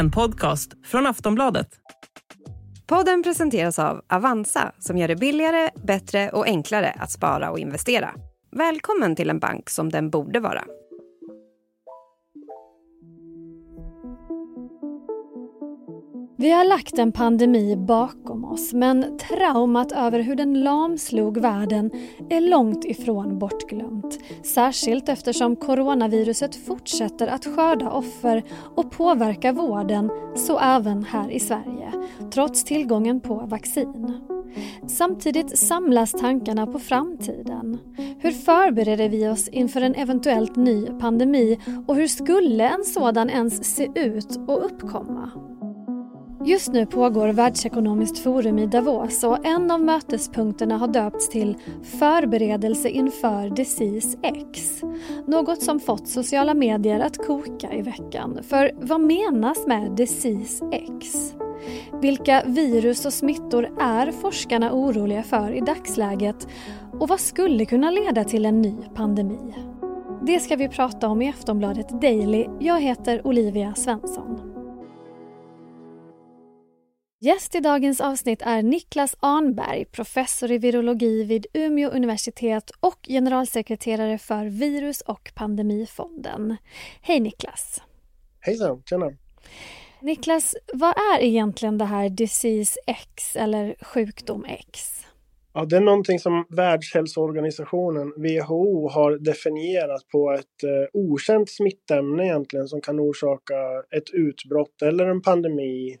en podcast från Aftonbladet. Podden presenteras av Avanza som gör det billigare, bättre och enklare att spara och investera. Välkommen till en bank som den borde vara. Vi har lagt en pandemi bakom oss men traumat över hur den lamslog världen är långt ifrån bortglömt. Särskilt eftersom coronaviruset fortsätter att skörda offer och påverka vården, så även här i Sverige, trots tillgången på vaccin. Samtidigt samlas tankarna på framtiden. Hur förbereder vi oss inför en eventuellt ny pandemi och hur skulle en sådan ens se ut och uppkomma? Just nu pågår Världsekonomiskt forum i Davos och en av mötespunkterna har döpts till Förberedelse inför Disease X. Något som fått sociala medier att koka i veckan. För vad menas med Disease X? Vilka virus och smittor är forskarna oroliga för i dagsläget? Och vad skulle kunna leda till en ny pandemi? Det ska vi prata om i Aftonbladet Daily. Jag heter Olivia Svensson. Gäst i dagens avsnitt är Niklas Arnberg, professor i virologi vid Umeå universitet och generalsekreterare för Virus och pandemifonden. Hej Niklas! Hejsan, tjena! Niklas, vad är egentligen det här Disease X eller sjukdom X? Ja, det är någonting som Världshälsoorganisationen, WHO, har definierat på ett eh, okänt smittämne egentligen som kan orsaka ett utbrott eller en pandemi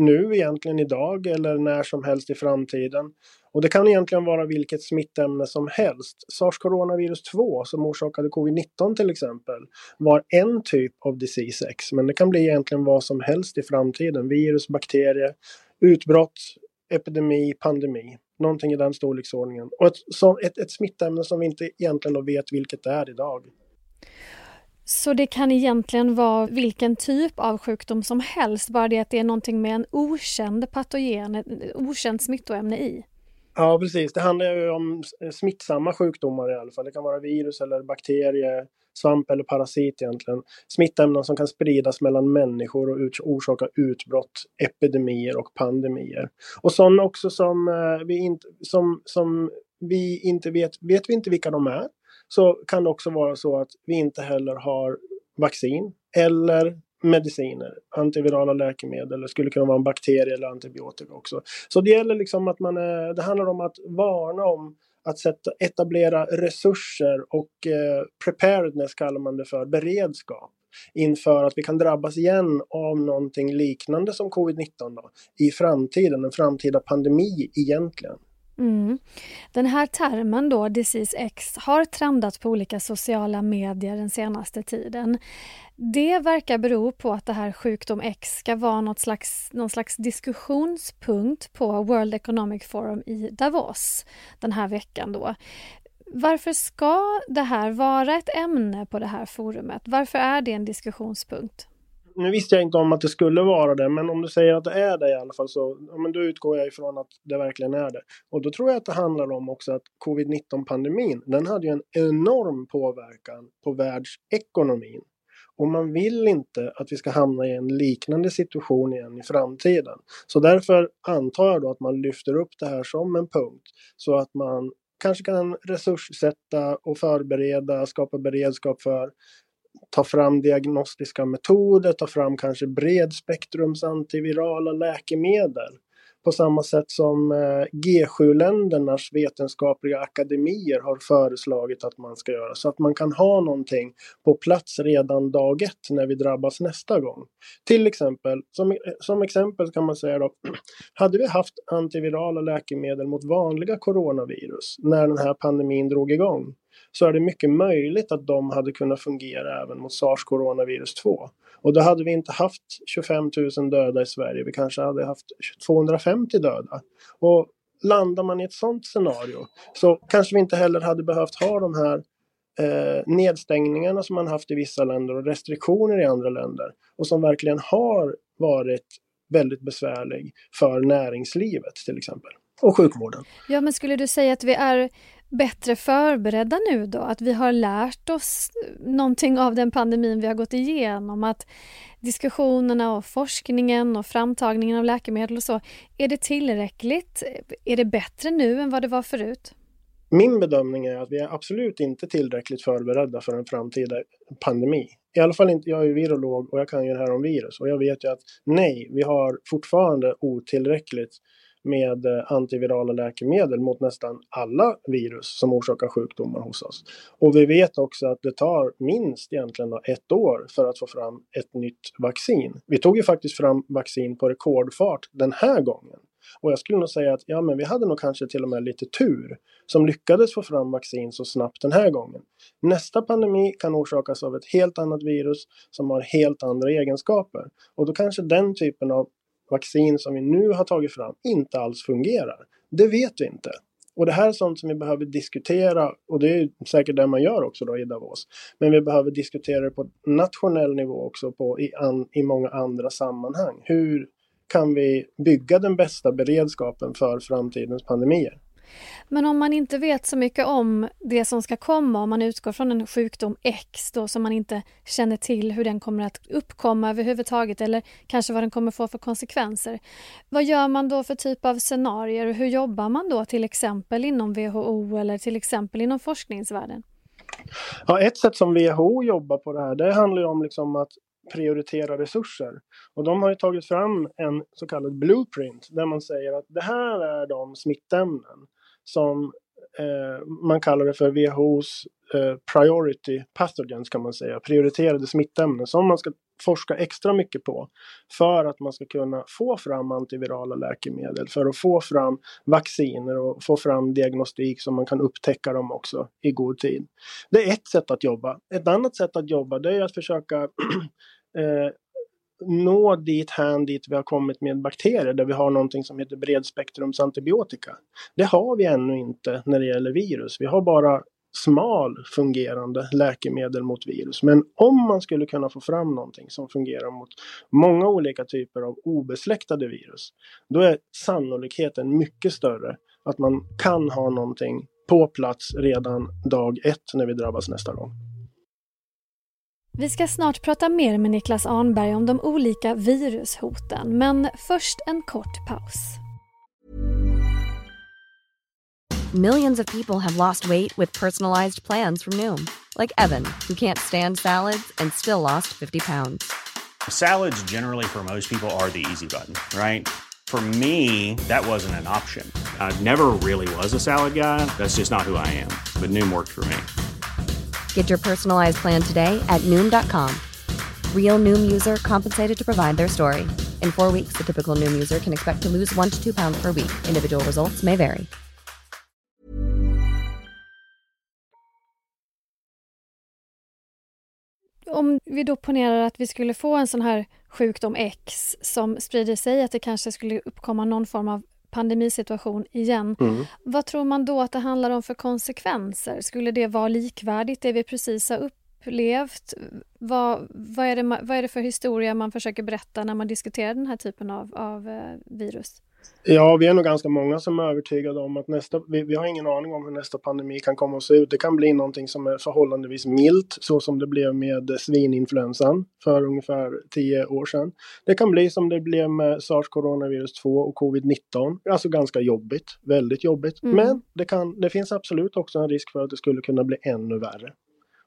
nu egentligen idag eller när som helst i framtiden. Och det kan egentligen vara vilket smittämne som helst. Sars coronavirus 2 som orsakade covid-19 till exempel var en typ av disease X men det kan bli egentligen vad som helst i framtiden. Virus, bakterie, utbrott, epidemi, pandemi. Någonting i den storleksordningen. Och ett, så, ett, ett smittämne som vi inte egentligen vet vilket det är idag. Så det kan egentligen vara vilken typ av sjukdom som helst, bara det att det är någonting med en okänd patogen, ett okänt smittoämne i? Ja, precis. Det handlar ju om eh, smittsamma sjukdomar i alla fall. Det kan vara virus eller bakterier, svamp eller parasit egentligen. Smittämnen som kan spridas mellan människor och orsaka utbrott, epidemier och pandemier. Och sådana också som, eh, vi inte, som, som vi inte vet, vet vi inte vilka de är så kan det också vara så att vi inte heller har vaccin eller mediciner, antivirala läkemedel, det skulle kunna vara en bakterie eller antibiotika också. Så det gäller liksom att man, eh, det handlar om att varna om att sätta, etablera resurser och eh, preparedness kallar man det för, beredskap inför att vi kan drabbas igen av någonting liknande som covid-19 i framtiden, en framtida pandemi egentligen. Mm. Den här termen då, Disease X, har trendat på olika sociala medier den senaste tiden. Det verkar bero på att det här sjukdom X ska vara något slags, någon slags diskussionspunkt på World Economic Forum i Davos den här veckan då. Varför ska det här vara ett ämne på det här forumet? Varför är det en diskussionspunkt? Nu visste jag inte om att det skulle vara det, men om du säger att det är det i alla fall så ja, men då utgår jag ifrån att det verkligen är det. Och då tror jag att det handlar om också att covid-19 pandemin, den hade ju en enorm påverkan på världsekonomin. Och man vill inte att vi ska hamna i en liknande situation igen i framtiden. Så därför antar jag då att man lyfter upp det här som en punkt så att man kanske kan resurssätta och förbereda, skapa beredskap för ta fram diagnostiska metoder, ta fram kanske bredspektrums antivirala läkemedel. På samma sätt som eh, G7-ländernas vetenskapliga akademier har föreslagit att man ska göra. Så att man kan ha någonting på plats redan dag ett när vi drabbas nästa gång. Till exempel, som, som exempel kan man säga då, hade vi haft antivirala läkemedel mot vanliga coronavirus när den här pandemin drog igång så är det mycket möjligt att de hade kunnat fungera även mot sars coronavirus 2. Och då hade vi inte haft 25 000 döda i Sverige, vi kanske hade haft 250 döda. Och landar man i ett sådant scenario så kanske vi inte heller hade behövt ha de här eh, nedstängningarna som man haft i vissa länder och restriktioner i andra länder och som verkligen har varit väldigt besvärlig för näringslivet till exempel och sjukvården. Ja, men skulle du säga att vi är bättre förberedda nu då? Att vi har lärt oss någonting av den pandemin vi har gått igenom? Att diskussionerna och forskningen och framtagningen av läkemedel och så, är det tillräckligt? Är det bättre nu än vad det var förut? Min bedömning är att vi är absolut inte tillräckligt förberedda för en framtida pandemi. I alla fall inte, jag är ju virolog och jag kan ju det här om virus och jag vet ju att nej, vi har fortfarande otillräckligt med eh, antivirala läkemedel mot nästan alla virus som orsakar sjukdomar hos oss. Och vi vet också att det tar minst egentligen ett år för att få fram ett nytt vaccin. Vi tog ju faktiskt fram vaccin på rekordfart den här gången. Och jag skulle nog säga att ja, men vi hade nog kanske till och med lite tur som lyckades få fram vaccin så snabbt den här gången. Nästa pandemi kan orsakas av ett helt annat virus som har helt andra egenskaper. Och då kanske den typen av vaccin som vi nu har tagit fram inte alls fungerar. Det vet vi inte. Och det här är sånt som vi behöver diskutera och det är säkert det man gör också då i Davos. Men vi behöver diskutera det på nationell nivå också på, i, an, i många andra sammanhang. Hur kan vi bygga den bästa beredskapen för framtidens pandemier? Men om man inte vet så mycket om det som ska komma, om man utgår från en sjukdom X då som man inte känner till hur den kommer att uppkomma överhuvudtaget eller kanske vad den kommer få för konsekvenser. Vad gör man då för typ av scenarier och hur jobbar man då till exempel inom WHO eller till exempel inom forskningsvärlden? Ja, ett sätt som WHO jobbar på det här, det handlar ju om liksom att prioritera resurser. Och de har ju tagit fram en så kallad blueprint där man säger att det här är de smittämnen som eh, man kallar det för WHOs eh, priority pathogens kan man säga, prioriterade smittämnen som man ska forska extra mycket på för att man ska kunna få fram antivirala läkemedel, för att få fram vacciner och få fram diagnostik så man kan upptäcka dem också i god tid. Det är ett sätt att jobba. Ett annat sätt att jobba det är att försöka eh, nå dit hän dit vi har kommit med bakterier där vi har någonting som heter bredspektrumsantibiotika. Det har vi ännu inte när det gäller virus. Vi har bara smal fungerande läkemedel mot virus. Men om man skulle kunna få fram någonting som fungerar mot många olika typer av obesläktade virus, då är sannolikheten mycket större att man kan ha någonting på plats redan dag ett när vi drabbas nästa gång. Vi ska snart prata mer med Niklas Arnberg om de olika virushoten, men först en kort paus. Millions of people have lost weight with personalized plans from Noom. Like Evan, who can't stand salads and still lost 50 pounds. Salads generally for most people are the easy button, right? For me, that wasn't an option. I never really was a salad guy. That's just not who I am. But Noom worked for me. Get your personalized plan today at noom.com. Real noom user compensated to provide their story. In four weeks, the typical noom user can expect to lose one to two pounds per week. Individual results may vary. Om vi då ponerar att vi skulle få en sån här sjukdom X som sprider sig, att det kanske skulle uppkomma någon form av pandemisituation igen. Mm. Vad tror man då att det handlar om för konsekvenser? Skulle det vara likvärdigt det vi precis har upplevt? Vad, vad, är, det, vad är det för historia man försöker berätta när man diskuterar den här typen av, av eh, virus? Ja, vi är nog ganska många som är övertygade om att nästa, vi, vi, har ingen aning om hur nästa pandemi kan komma att se ut. Det kan bli någonting som är förhållandevis milt, så som det blev med svininfluensan för ungefär tio år sedan. Det kan bli som det blev med sars coronavirus 2 och covid-19, alltså ganska jobbigt, väldigt jobbigt. Mm. Men det, kan, det finns absolut också en risk för att det skulle kunna bli ännu värre.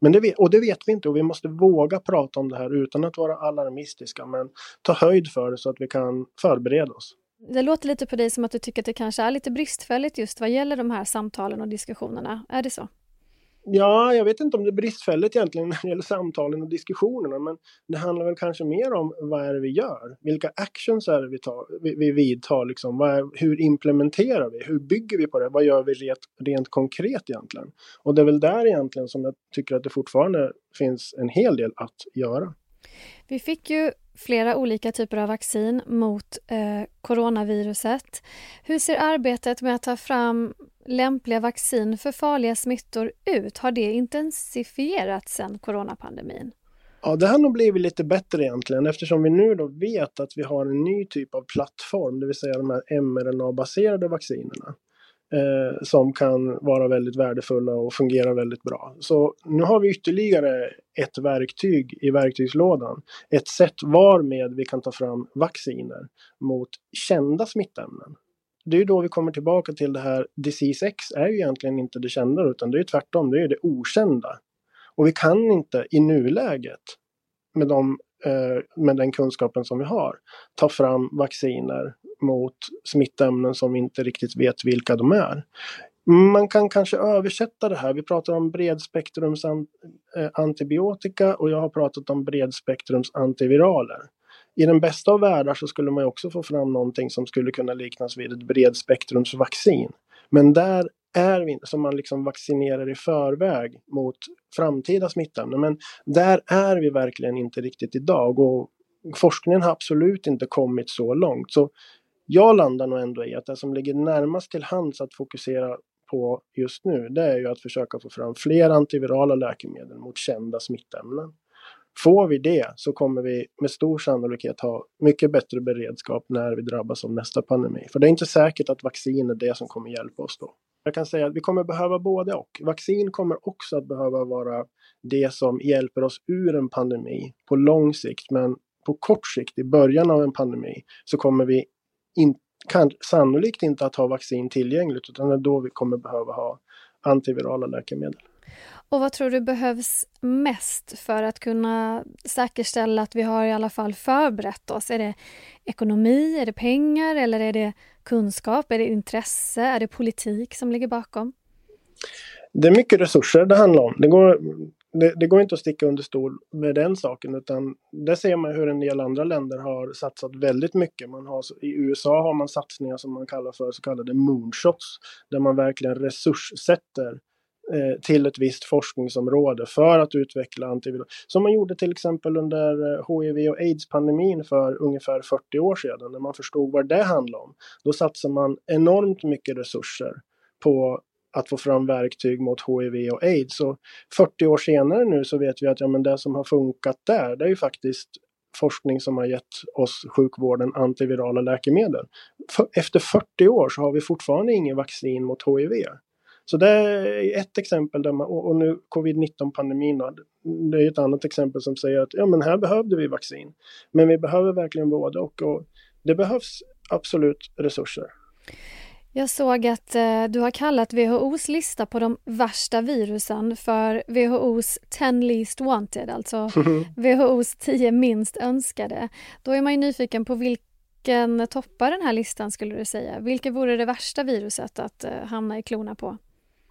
Men det och det vet vi inte och vi måste våga prata om det här utan att vara alarmistiska men ta höjd för det så att vi kan förbereda oss. Det låter lite på dig som att du tycker att det kanske är lite bristfälligt just vad gäller de här samtalen och diskussionerna. Är det så? Ja, jag vet inte om det är bristfälligt egentligen när det gäller samtalen och diskussionerna, men det handlar väl kanske mer om vad är det vi gör? Vilka actions är det vi, tar, vi, vi vidtar? Liksom? Är, hur implementerar vi? Hur bygger vi på det? Vad gör vi rent, rent konkret egentligen? Och det är väl där egentligen som jag tycker att det fortfarande finns en hel del att göra. Vi fick ju flera olika typer av vaccin mot eh, coronaviruset. Hur ser arbetet med att ta fram lämpliga vaccin för farliga smittor ut? Har det intensifierats sedan coronapandemin? Ja, det har nog blivit lite bättre egentligen eftersom vi nu då vet att vi har en ny typ av plattform, det vill säga de här mRNA-baserade vaccinerna eh, som kan vara väldigt värdefulla och fungera väldigt bra. Så nu har vi ytterligare ett verktyg i verktygslådan. Ett sätt varmed vi kan ta fram vacciner mot kända smittämnen. Det är då vi kommer tillbaka till det här, Disease X är ju egentligen inte det kända utan det är tvärtom, det är det okända. Och vi kan inte i nuläget med, de, Eh, med den kunskapen som vi har ta fram vacciner mot smittämnen som vi inte riktigt vet vilka de är. Man kan kanske översätta det här. Vi pratar om bredspektrums eh, antibiotika och jag har pratat om bredspektrums antiviraler. I den bästa av världar så skulle man också få fram någonting som skulle kunna liknas vid ett bredspektrumsvaccin. Men där är vi som man liksom vaccinerar i förväg mot framtida smittämnen. Men där är vi verkligen inte riktigt idag och forskningen har absolut inte kommit så långt. Så jag landar nog ändå i att det som ligger närmast till hands att fokusera på just nu, det är ju att försöka få fram fler antivirala läkemedel mot kända smittämnen. Får vi det så kommer vi med stor sannolikhet ha mycket bättre beredskap när vi drabbas av nästa pandemi. För det är inte säkert att vaccin är det som kommer hjälpa oss då. Jag kan säga att vi kommer behöva både och. Vaccin kommer också att behöva vara det som hjälper oss ur en pandemi på lång sikt. Men på kort sikt, i början av en pandemi, så kommer vi in, kan, sannolikt inte att ha vaccin tillgängligt utan det är då vi kommer behöva ha antivirala läkemedel. Och vad tror du behövs mest för att kunna säkerställa att vi har i alla fall förberett oss? Är det ekonomi, är det pengar eller är det kunskap, är det intresse, är det politik som ligger bakom? Det är mycket resurser det handlar om. Det går, det, det, går inte att sticka under stol med den saken utan där ser man hur en del andra länder har satsat väldigt mycket. Man har, I USA har man satsningar som man kallar för så kallade moonshots där man verkligen resurssätter eh, Eh, till ett visst forskningsområde för att utveckla antivirala. Som man gjorde till exempel under eh, HIV och aids-pandemin för ungefär 40 år sedan när man förstod vad det handlade om. Då satsade man enormt mycket resurser på att få fram verktyg mot HIV och aids. Och 40 år senare nu så vet vi att ja, men det som har funkat där, det är ju faktiskt forskning som har gett oss sjukvården antivirala läkemedel. Efter 40 år så har vi fortfarande ingen vaccin mot HIV. Så det är ett exempel där man, och nu covid-19 pandemin det är ett annat exempel som säger att ja men här behövde vi vaccin. Men vi behöver verkligen både och, och det behövs absolut resurser. Jag såg att eh, du har kallat WHOs lista på de värsta virusen för WHOs 10 least wanted, alltså WHOs 10 minst önskade. Då är man ju nyfiken på vilken toppar den här listan skulle du säga? Vilket vore det värsta viruset att eh, hamna i klorna på?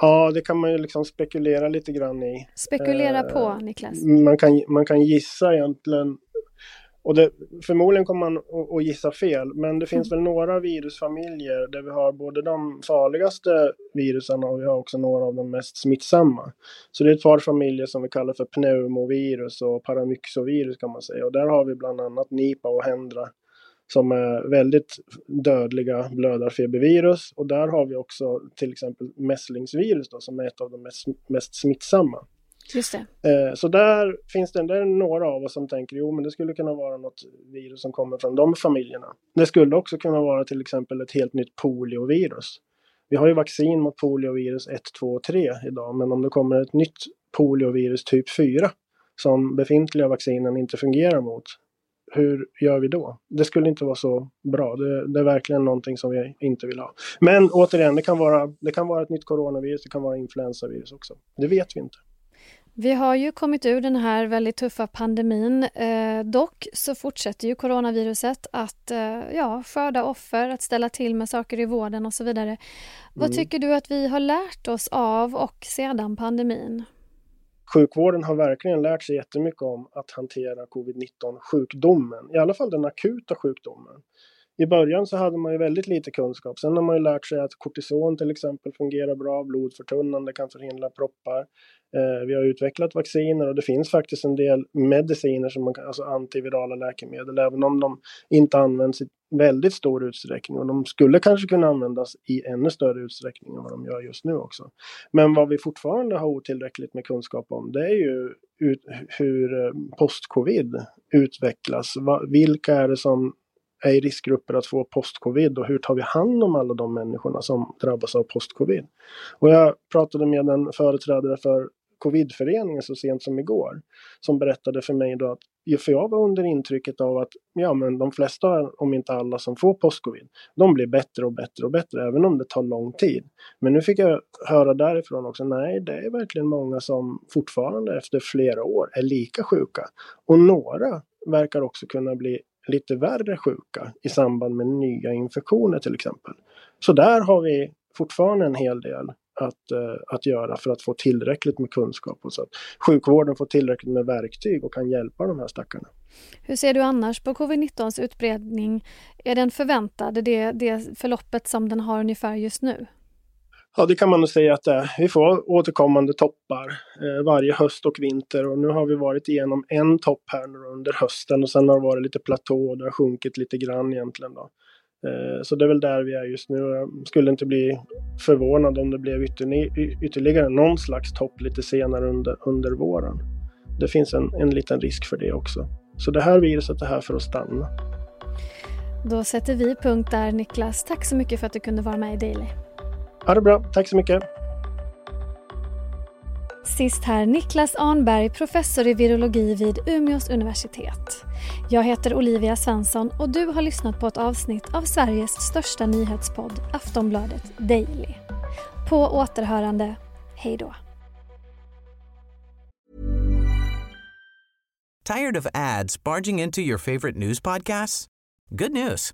Ja, det kan man ju liksom spekulera lite grann i. Spekulera eh, på, Niklas. Man kan, man kan gissa egentligen och det, förmodligen kommer man att gissa fel, men det finns mm. väl några virusfamiljer där vi har både de farligaste virusen och vi har också några av de mest smittsamma. Så det är ett par familjer som vi kallar för pneumovirus och paramyxovirus kan man säga. Och där har vi bland annat Nipa och Hendra som är väldigt dödliga blödarfebervirus. Och där har vi också till exempel mässlingsvirus då, som är ett av de mest, mest smittsamma. Just det. Eh, så där finns det, det är några av oss som tänker jo men det skulle kunna vara något virus som kommer från de familjerna. Det skulle också kunna vara till exempel ett helt nytt poliovirus. Vi har ju vaccin mot poliovirus 1, 2 och 3 idag men om det kommer ett nytt poliovirus typ 4 som befintliga vaccinen inte fungerar mot hur gör vi då? Det skulle inte vara så bra. Det, det, är verkligen någonting som vi inte vill ha. Men återigen, det kan, vara, det kan vara ett nytt coronavirus, det kan vara influensavirus också. Det vet vi inte. Vi har ju kommit ur den här väldigt tuffa pandemin. Eh, dock så fortsätter ju coronaviruset att eh, ja, skörda offer, att ställa till med saker i vården och så vidare. Mm. Vad tycker du att vi har lärt oss av och sedan pandemin? Sjukvården har verkligen lärt sig jättemycket om att hantera covid-19 sjukdomen, i alla fall den akuta sjukdomen i början så hade man ju väldigt lite kunskap. Sen har man ju lärt sig att kortison till exempel fungerar bra, blodförtunnande, kan förhindra proppar. Eh, vi har utvecklat vacciner och det finns faktiskt en del mediciner, som man kan, alltså antivirala läkemedel, även om de inte används i väldigt stor utsträckning. Och de skulle kanske kunna användas i ännu större utsträckning än vad de gör just nu också. Men vad vi fortfarande har otillräckligt med kunskap om, det är ju ut, hur eh, post-covid utvecklas. Va, vilka är det som är i riskgrupper att få postcovid och hur tar vi hand om alla de människorna som drabbas av postcovid? Och jag pratade med en företrädare för Covidföreningen så sent som igår. Som berättade för mig då att, för jag var under intrycket av att ja men de flesta, om inte alla som får postcovid, de blir bättre och bättre och bättre även om det tar lång tid. Men nu fick jag höra därifrån också, nej det är verkligen många som fortfarande efter flera år är lika sjuka. Och några verkar också kunna bli lite värre sjuka i samband med nya infektioner till exempel. Så där har vi fortfarande en hel del att, eh, att göra för att få tillräckligt med kunskap och så att sjukvården får tillräckligt med verktyg och kan hjälpa de här stackarna. Hur ser du annars på covid-19s utbredning? Är den förväntad, det, det förloppet som den har ungefär just nu? Ja, det kan man nog säga att det är. Vi får återkommande toppar eh, varje höst och vinter och nu har vi varit igenom en topp här under hösten och sen har det varit lite platå och det har sjunkit lite grann egentligen. Då. Eh, så det är väl där vi är just nu. Jag skulle inte bli förvånad om det blev ytterligare någon slags topp lite senare under, under våren. Det finns en, en liten risk för det också. Så det här viruset är här för att stanna. Då sätter vi punkt där Niklas. Tack så mycket för att du kunde vara med i Daily. Ha det bra, tack så mycket. Sist här Niklas Arnberg, professor i virologi vid Umeås universitet. Jag heter Olivia Svensson och du har lyssnat på ett avsnitt av Sveriges största nyhetspodd Aftonbladet Daily. På återhörande, hej då. Tired of ads barging into your favorite news podcasts? Good news.